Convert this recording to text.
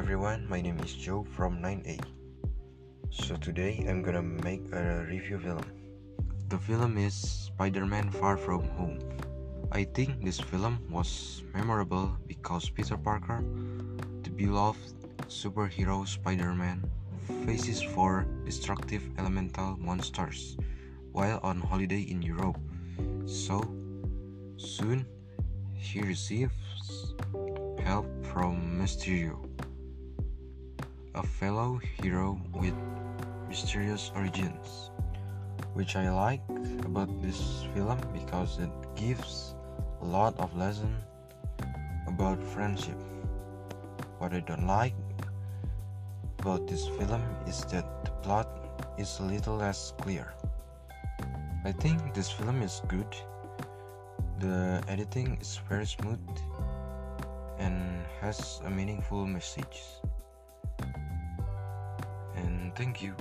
everyone, my name is Joe from 9A. So today I'm gonna make a review film. The film is Spider-Man Far From Home. I think this film was memorable because Peter Parker, the beloved superhero Spider-Man, faces four destructive elemental monsters while on holiday in Europe. So soon he receives help from Mysterio, a fellow hero with mysterious origins, which I like about this film because it gives a lot of lesson about friendship. What I don't like about this film is that the plot is a little less clear. I think this film is good. The editing is very smooth and has a meaningful message. And thank you.